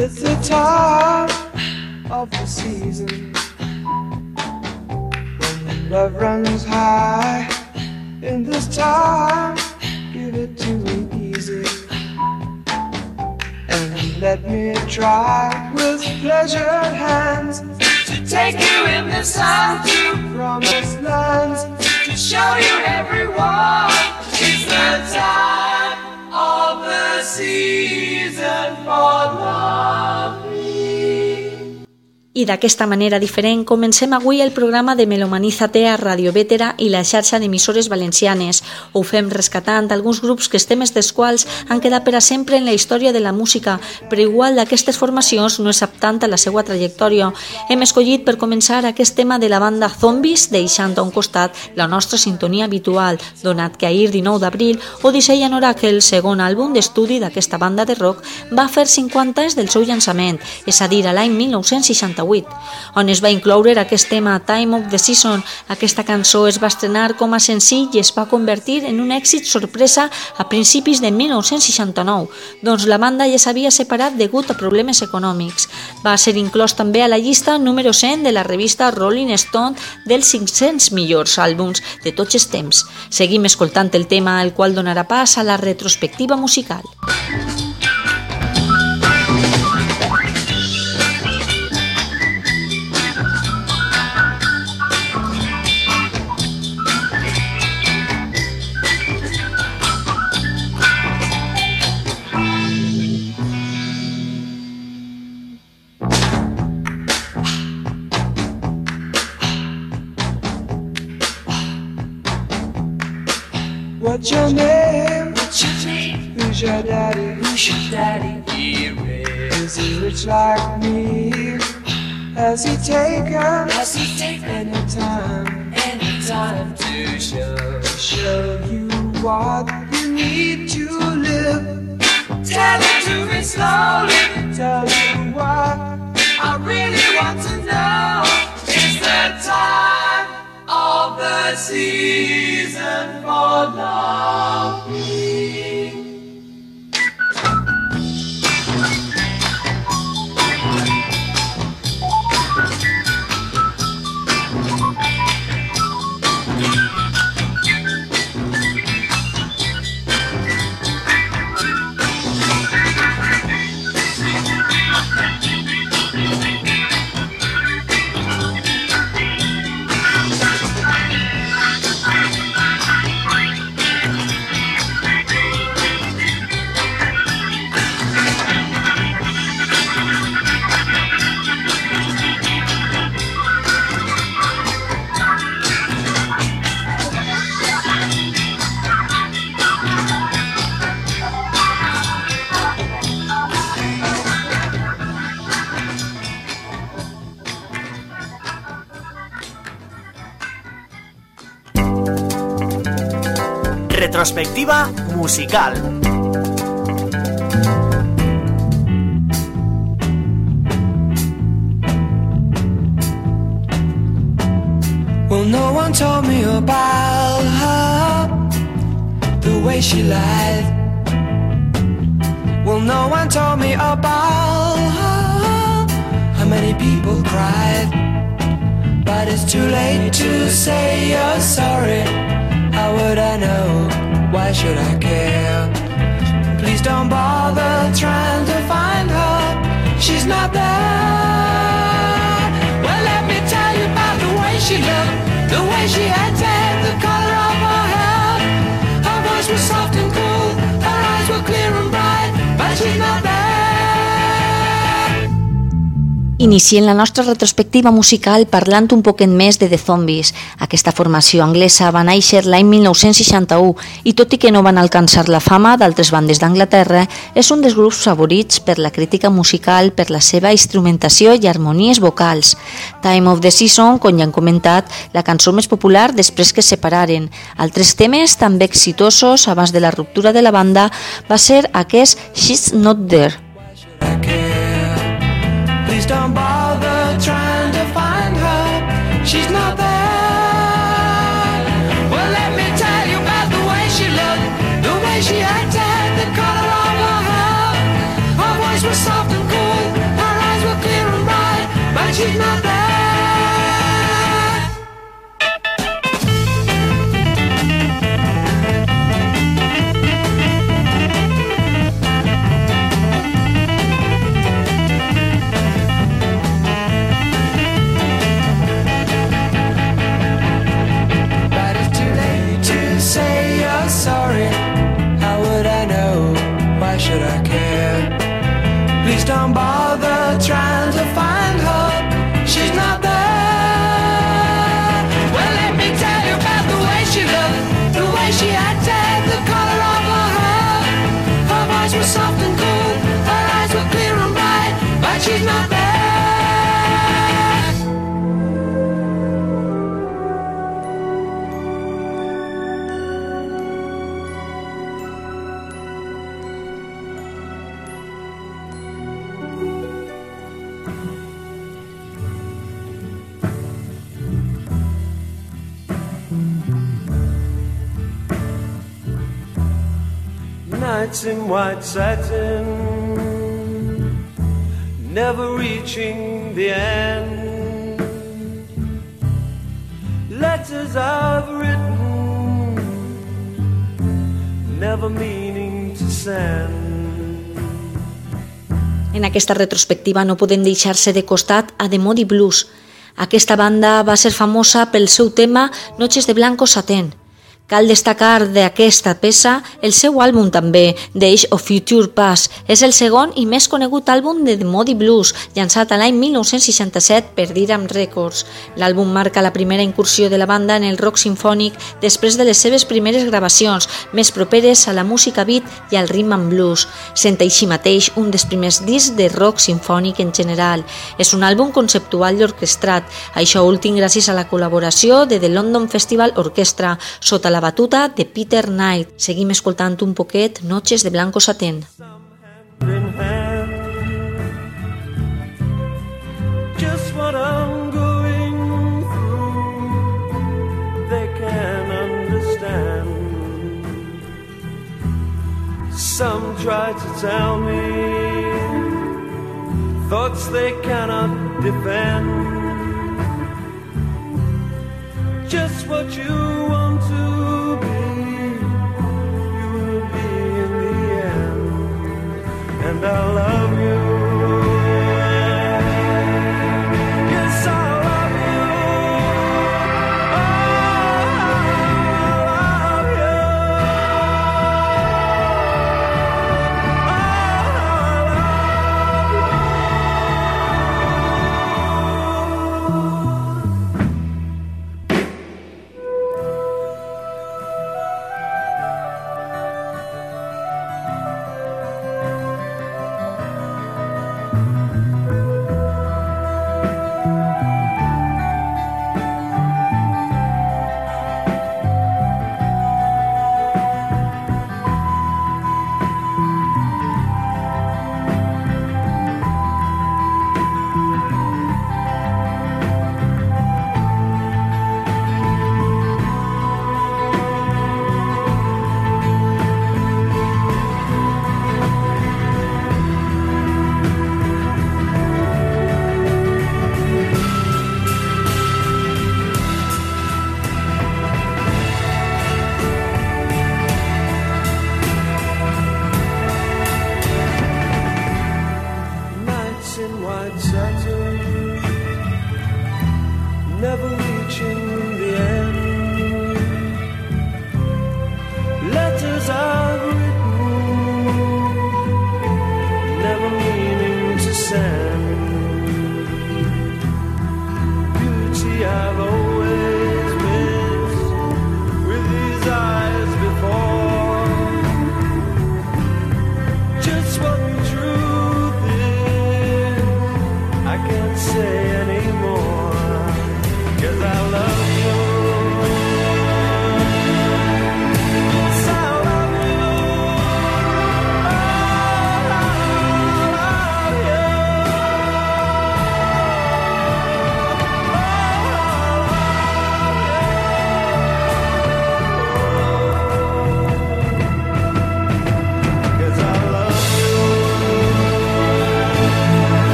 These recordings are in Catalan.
It's the time of the season when love runs high. In this time, give it to me easy. And let me try with pleasured hands to take you in the sun to promised lands to show you everyone. It's the time season for love. I d'aquesta manera diferent comencem avui el programa de Melomanízate a Radio Vétera i la xarxa d'emissores valencianes. Ho fem rescatant alguns grups que els temes dels quals han quedat per a sempre en la història de la música, però igual d'aquestes formacions no és aptant a la seva trajectòria. Hem escollit per començar aquest tema de la banda Zombies, deixant a un costat la nostra sintonia habitual, donat que ahir 19 d'abril Odyssey en Oracle, el segon àlbum d'estudi d'aquesta banda de rock, va fer 50 anys del seu llançament, és a dir, a l'any 1968 on es va incloure aquest tema Time of the Season. Aquesta cançó es va estrenar com a senzill i es va convertir en un èxit sorpresa a principis de 1969, doncs la banda ja s'havia separat degut a problemes econòmics. Va ser inclòs també a la llista número 100 de la revista Rolling Stone dels 500 millors àlbums de tots els temps. Seguim escoltant el tema, el qual donarà pas a la retrospectiva musical. What's like me? Has he taken? Has he taken any time? Any time to show show you what you need to live? Tell it to me slowly. Tell you what I really want to know. It's the time of the season for love. Musical. Well, no one told me about her, the way she lied. Well, no one told me about her, how many people cried. But it's too late to say you're sorry. How would I know? Why should I care? Please don't bother trying to find her. She's not there. Well, let me tell you about the way she looked, the way she acted, the color of her hair. Her voice was soft and cool, her eyes were clear and bright, but she's not there. Iniciem la nostra retrospectiva musical parlant un poquet més de The Zombies. Aquesta formació anglesa va néixer l'any 1961 i tot i que no van alcançar la fama d'altres bandes d'Anglaterra, és un dels grups favorits per la crítica musical per la seva instrumentació i harmonies vocals. Time of the Season, com ja hem comentat, la cançó més popular després que separaren. Altres temes també exitosos abans de la ruptura de la banda va ser aquest She's Not There. Istanbul nights in white satin, never reaching the end. Letters I've written, never meaning to send. En aquesta retrospectiva no podem deixar-se de costat a The Modi Blues. Aquesta banda va ser famosa pel seu tema Noches de Blanco Satén, Cal destacar d'aquesta peça el seu àlbum també, Days of Future Past. És el segon i més conegut àlbum de The Modi Blues, llançat l'any 1967 per Diram Records. L'àlbum marca la primera incursió de la banda en el rock sinfònic després de les seves primeres gravacions, més properes a la música beat i al rhythm and blues, sent així mateix un dels primers discs de rock sinfònic en general. És un àlbum conceptual i orquestrat, això últim gràcies a la col·laboració de The London Festival Orchestra, sota la la batuta de Peter Knight. Seguim escoltant un poquet Noches de Blanco Satén. Just what I'm going through They can understand Some try to tell me Thoughts they cannot defend Just what you want and I love you.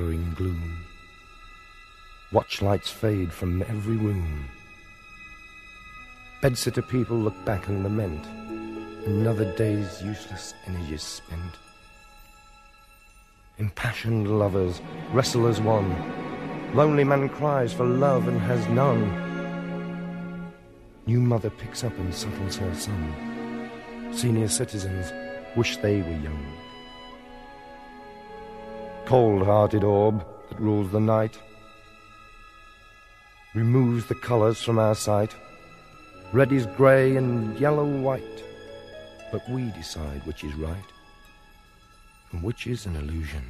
Gathering gloom. Watch lights fade from every room. Bedsitter people look back and lament. Another day's useless energies spent. Impassioned lovers wrestle as one. Lonely man cries for love and has none. New mother picks up and settles her son. Senior citizens wish they were young. Cold-hearted orb that rules the night removes the colours from our sight. Red is grey and yellow white, but we decide which is right and which is an illusion.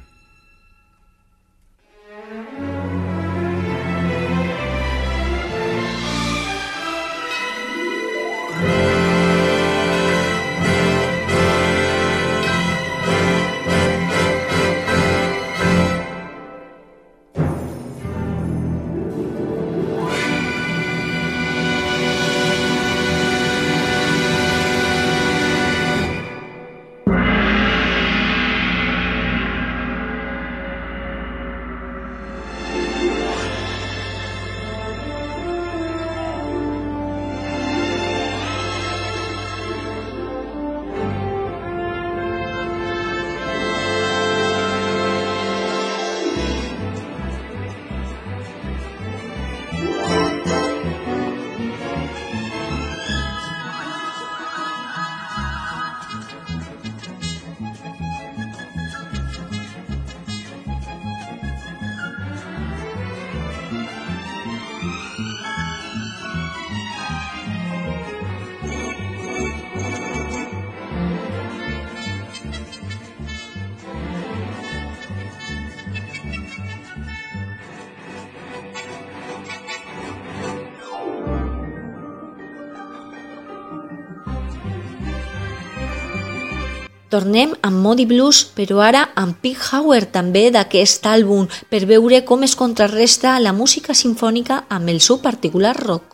Tornem amb Modi Blues, però ara amb Pig Hauer també d'aquest àlbum, per veure com es contrarresta la música sinfònica amb el seu particular rock.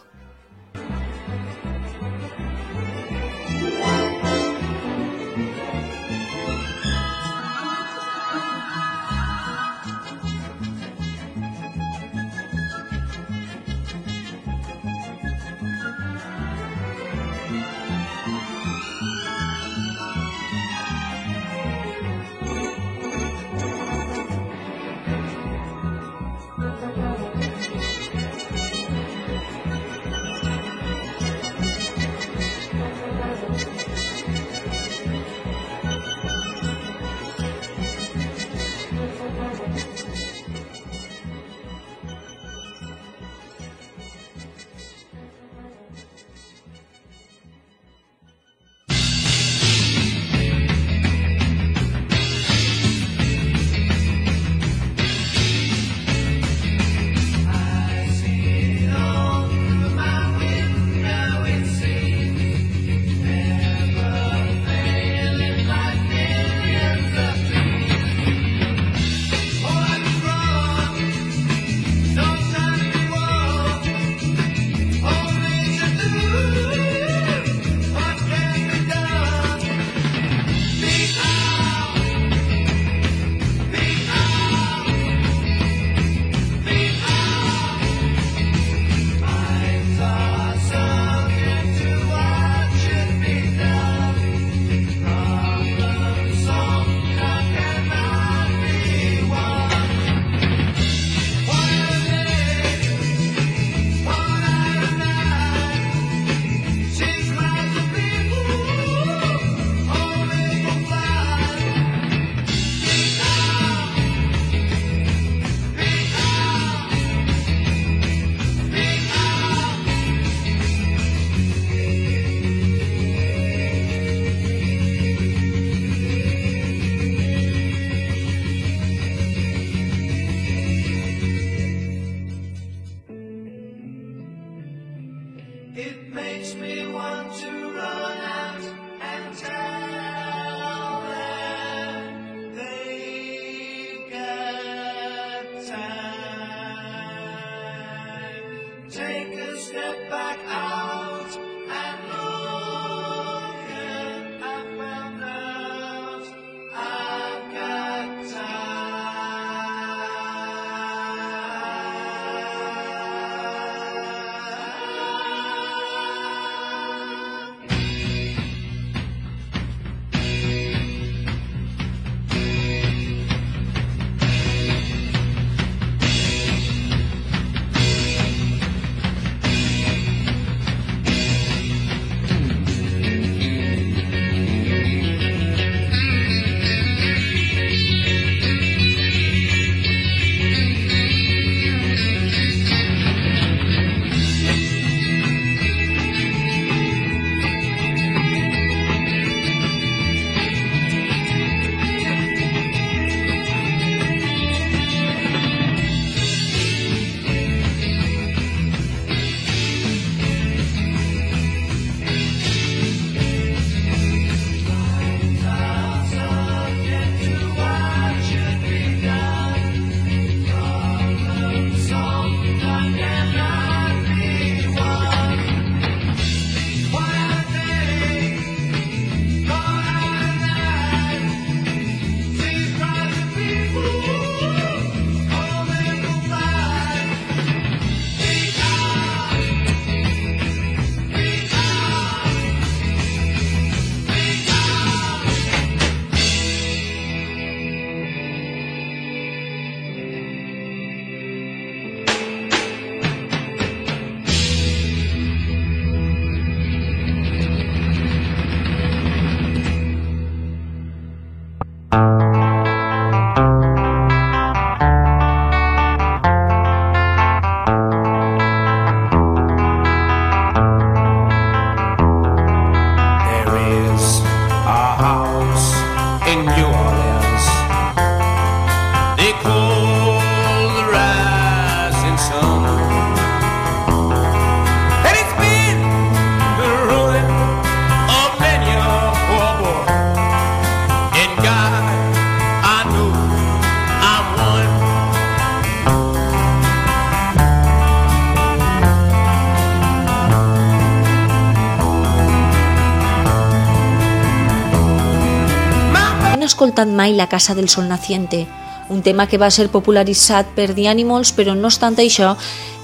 Escoltat mai La casa del sol naciente, un tema que va ser popularitzat per The Animals, però no obstant això,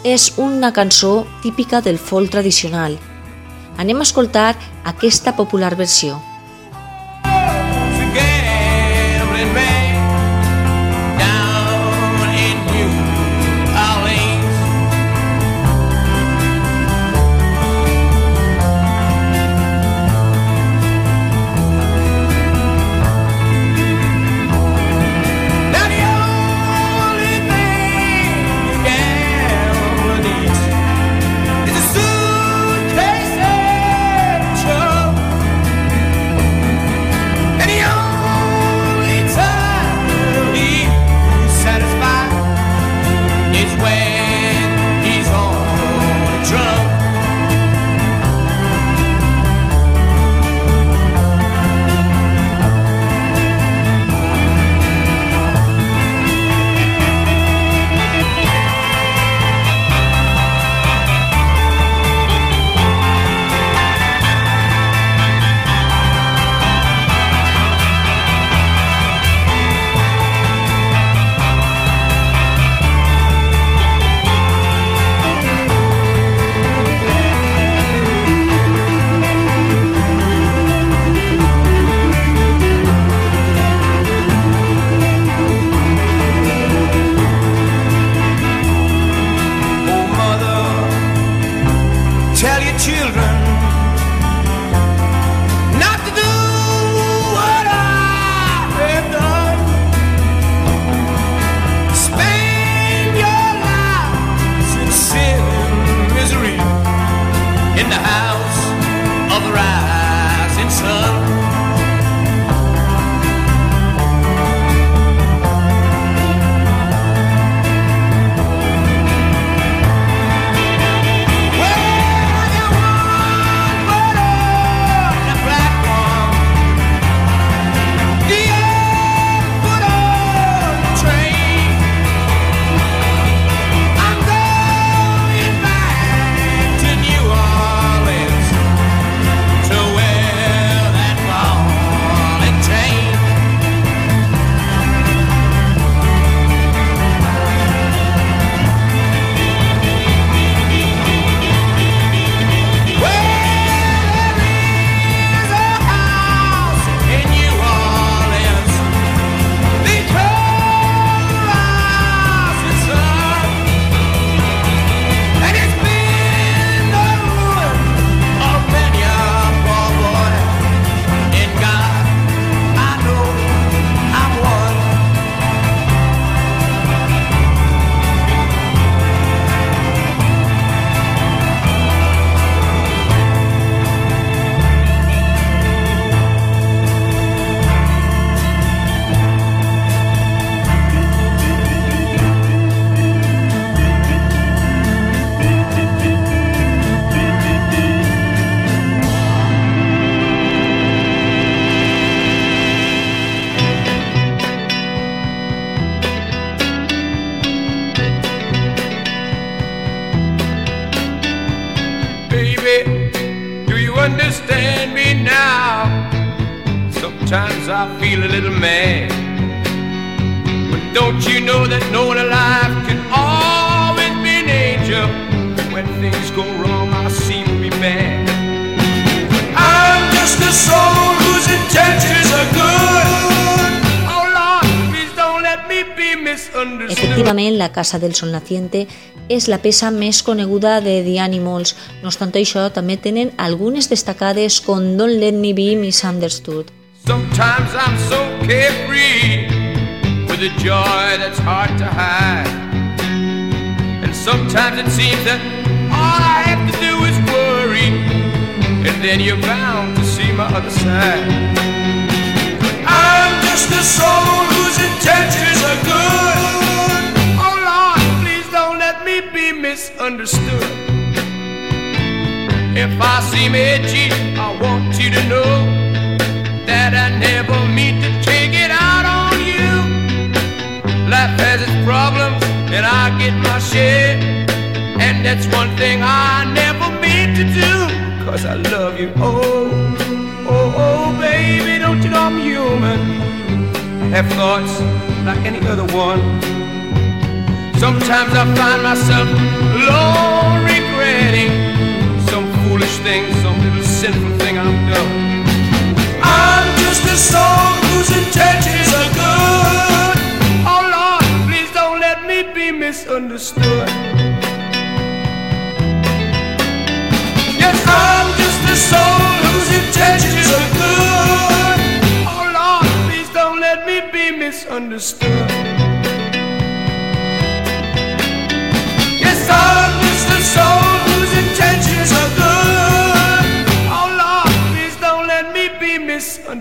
és una cançó típica del folk tradicional. Anem a escoltar aquesta popular versió. Casa del Sol Naciente és la peça més coneguda de The Animals. No obstant això, també tenen algunes destacades com Don't Let Me Be Misunderstood. Sometimes I'm so carefree With a joy that's hard to hide And sometimes it seems that all I have to do is worry And then you're bound to see my other side I'm just soul whose intentions are good misunderstood If I seem edgy, I want you to know that I never mean to take it out on you. Life has its problems, and I get my share. And that's one thing I never mean to do, cause I love you. Oh, oh, oh, baby, don't you know I'm human? have thoughts like any other one. Sometimes I find myself alone regretting some foolish thing, some little sinful thing I've done. I'm just a soul whose intentions are good. Oh Lord, please don't let me be misunderstood. Yes, I'm just a soul whose intentions are good. Oh Lord, please don't let me be misunderstood.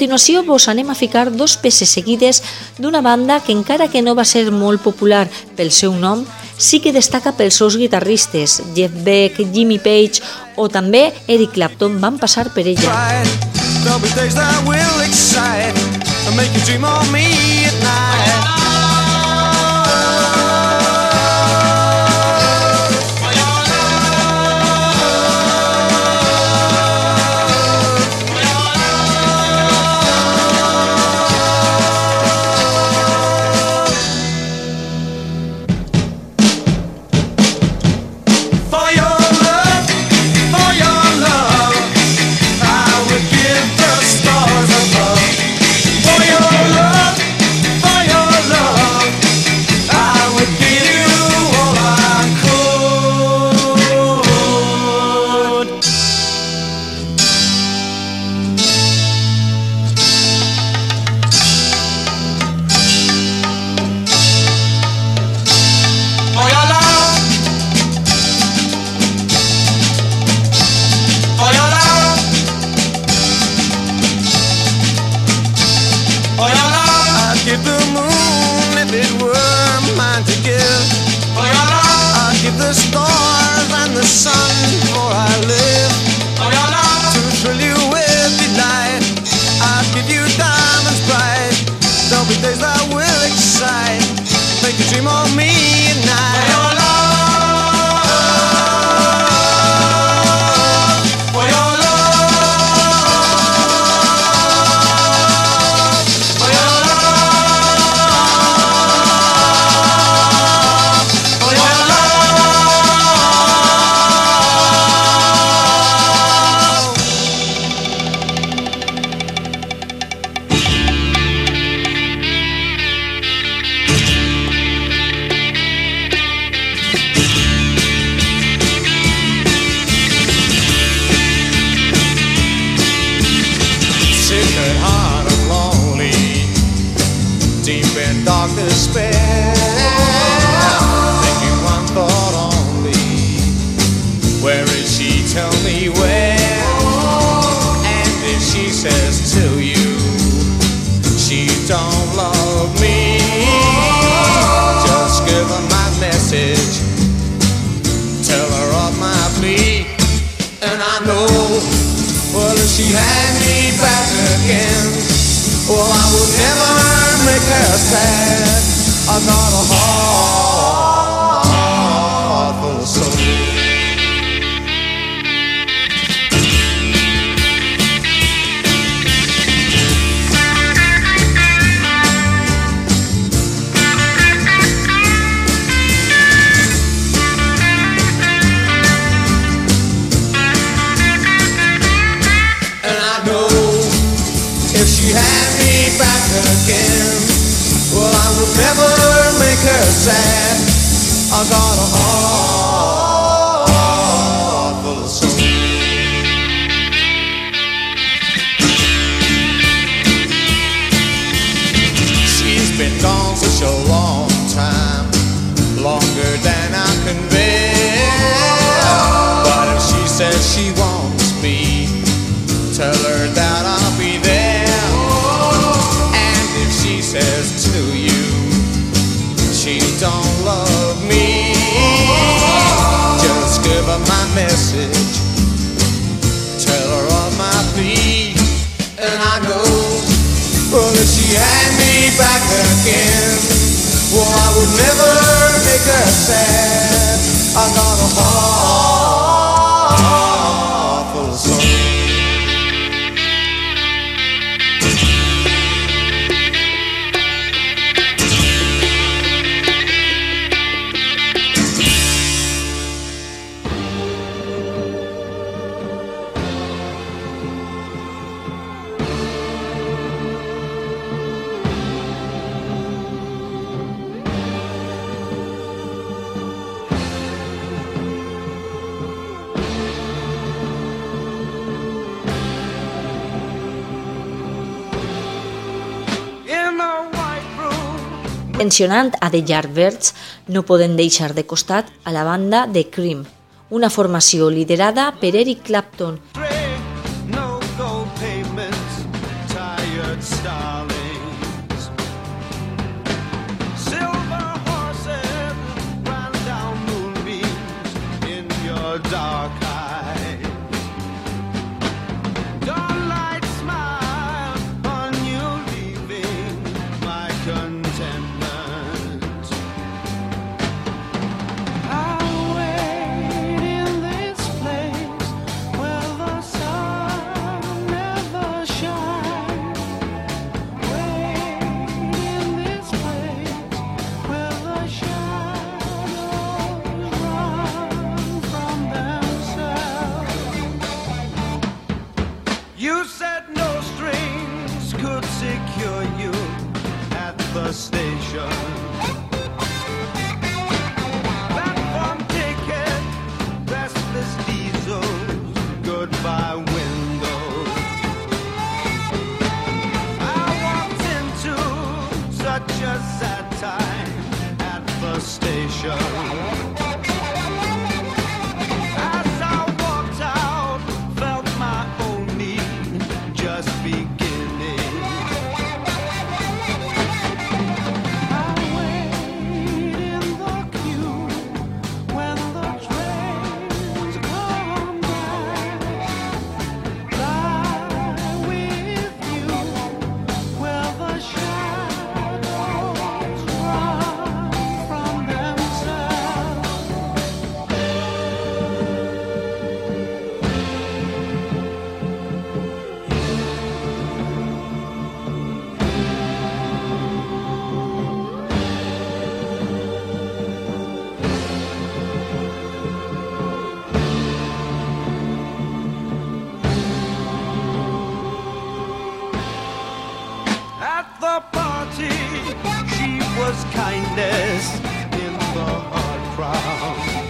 continuació vos anem a ficar dos peces seguides d'una banda que encara que no va ser molt popular pel seu nom, sí que destaca pels seus guitarristes, Jeff Beck, Jimmy Page o també Eric Clapton van passar per ella. There'll be days that will excite and make you dream of me at night. Had me back again, well, I would never make her sad. I got a heart Well, I would never make her sad. I got a heart. Mencionant a The Yardbirds, no podem deixar de costat a la banda de Cream, una formació liderada per Eric Clapton, the party. She was kindness in the hard crowd.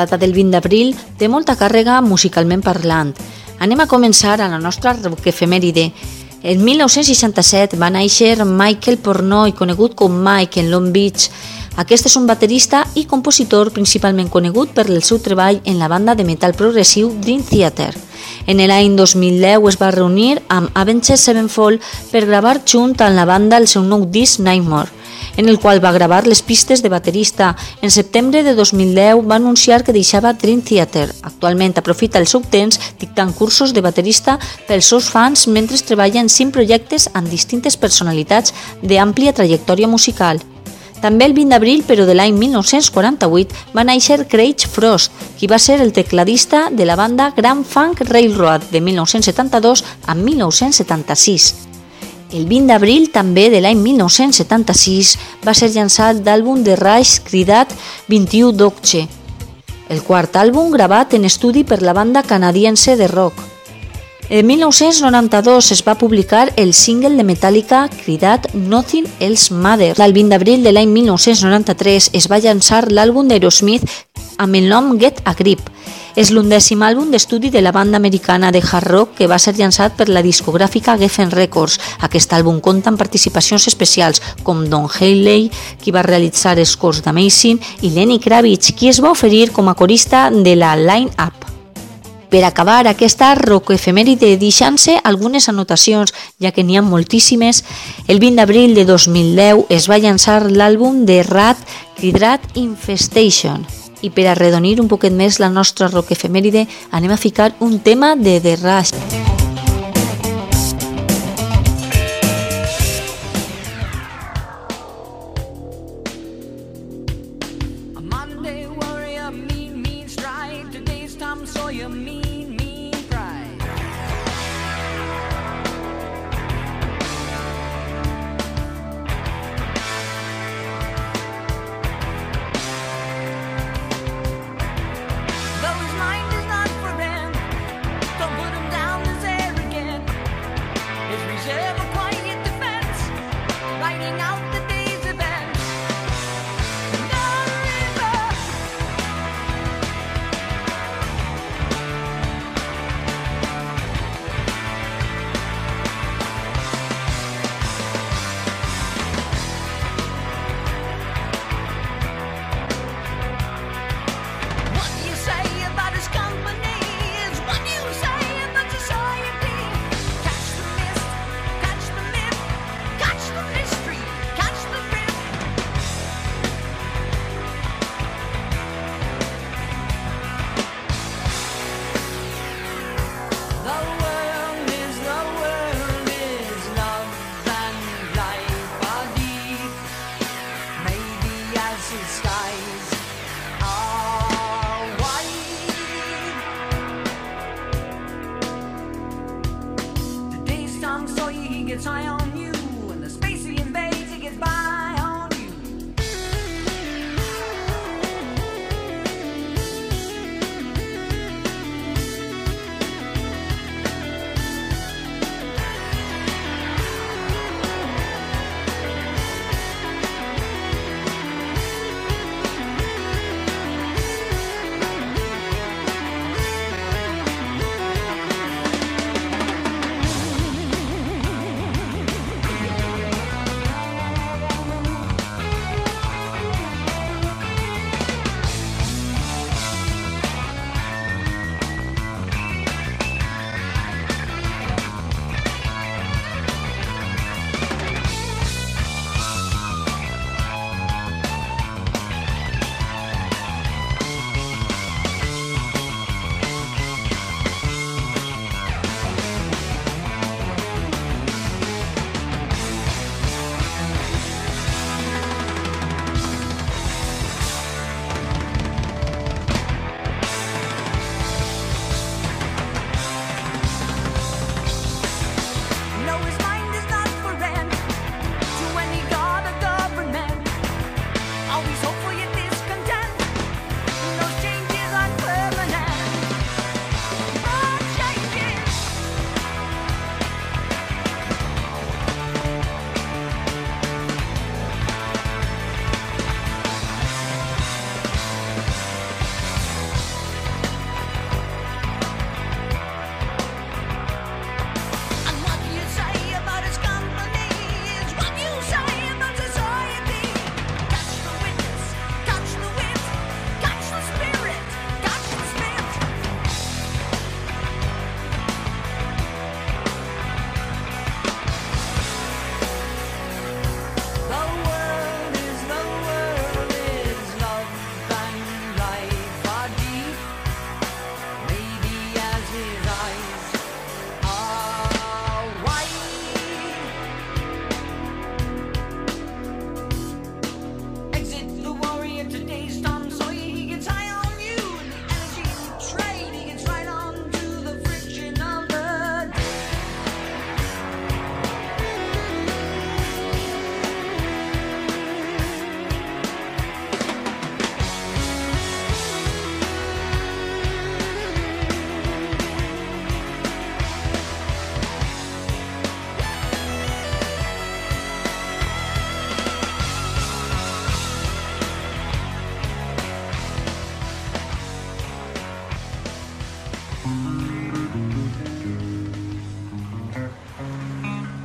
Data del 20 d'abril té molta càrrega musicalment parlant. Anem a començar a la nostra efemèride. En 1967 va néixer Michael Pornoy, conegut com Mike en Long Beach. Aquest és un baterista i compositor principalment conegut per el seu treball en la banda de metal progressiu Dream Theater. En l'any 2010 es va reunir amb Avenged Sevenfold per gravar junt amb la banda el seu nou disc Nightmare en el qual va gravar les pistes de baterista. En setembre de 2010 va anunciar que deixava Dream Theater. Actualment aprofita el seu temps dictant cursos de baterista pels seus fans mentre treballa en cinc projectes amb distintes personalitats d'àmplia trajectòria musical. També el 20 d'abril, però de l'any 1948, va néixer Craig Frost, qui va ser el tecladista de la banda Grand Funk Railroad de 1972 a 1976. El 20 d'abril també de l'any 1976 va ser llançat l'àlbum de Rush cridat 21 Docce, el quart àlbum gravat en estudi per la banda canadiense de rock. En 1992 es va publicar el single de Metallica cridat Nothing Else Matters. El 20 d'abril de l'any 1993 es va llançar l'àlbum d'Aerosmith amb el nom Get a Grip, és l'undècim àlbum d'estudi de la banda americana de hard rock que va ser llançat per la discogràfica Geffen Records. Aquest àlbum compta amb participacions especials com Don Haley, qui va realitzar els cors d'Amazing, i Lenny Kravitz, qui es va oferir com a corista de la line-up. Per acabar aquesta rock efemèride deixant-se algunes anotacions, ja que n'hi ha moltíssimes, el 20 d'abril de 2010 es va llançar l'àlbum de Rat Hydrat Infestation, i per arredonir un poquet més la nostra rock efemèride anem a ficar un tema de The Rush.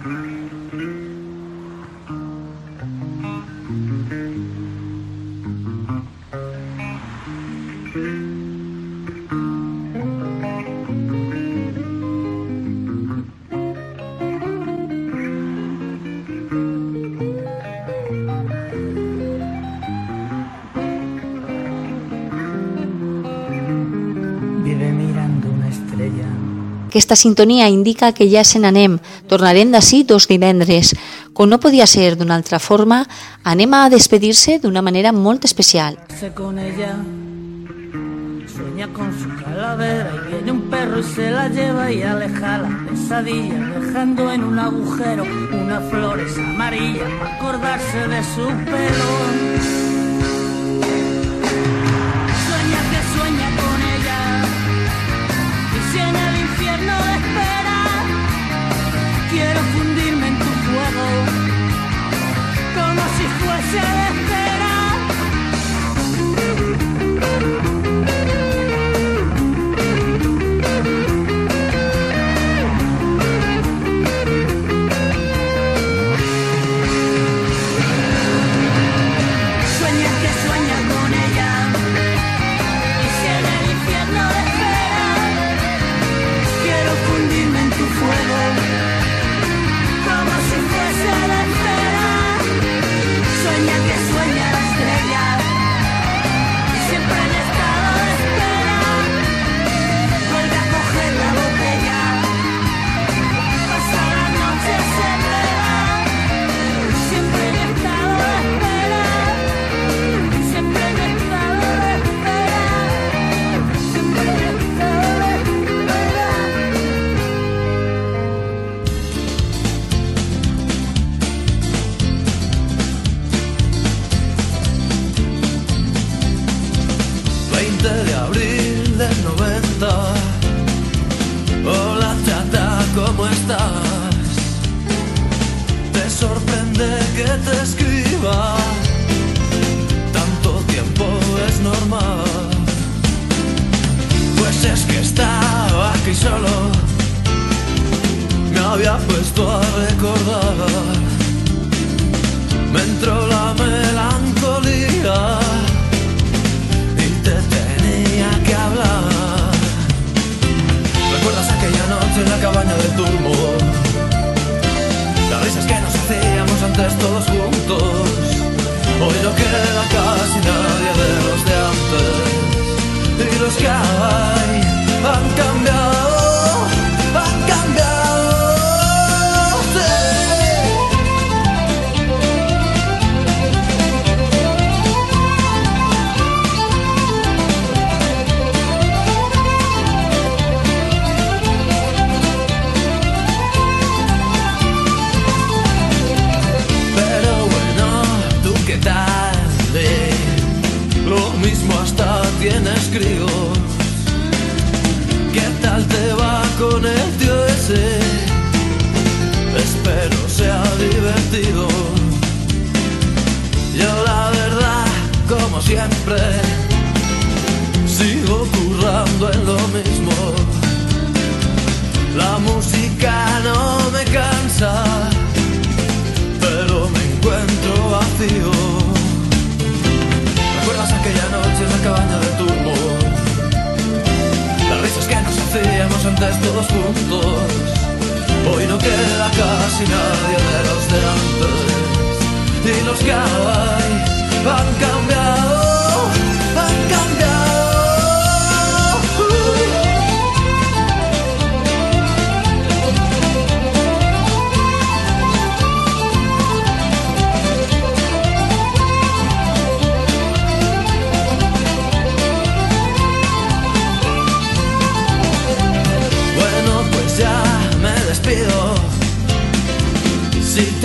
Mm-hmm. Aquesta sintonia indica que ja se n'anem. Tornarem d'ací dos divendres. Com no podia ser d'una altra forma, anem a despedir-se d'una manera molt especial. Con ella Sueña con su calavera y viene un perro y se la lleva y aleja la pesadilla, dejando en un agujero unas flores amarillas para acordarse de su pelo. Yeah.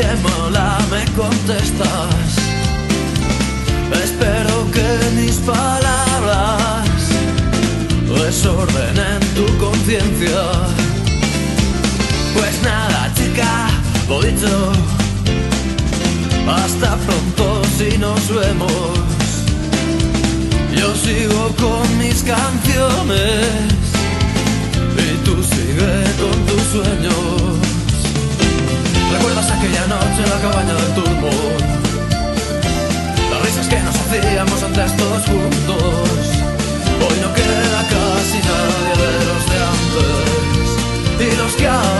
te mola me contestas. Espero que mis palabras desordenen tu conciencia. Pues nada, chica, lo dicho. Hasta pronto si nos vemos. Yo sigo con mis canciones y tú sigue con tus sueños. ¿Recuerdas aquella noche en la cabaña del turbo? Las risas que nos hacíamos antes todos juntos. Hoy no queda casi nadie de los de antes. Y los que ahora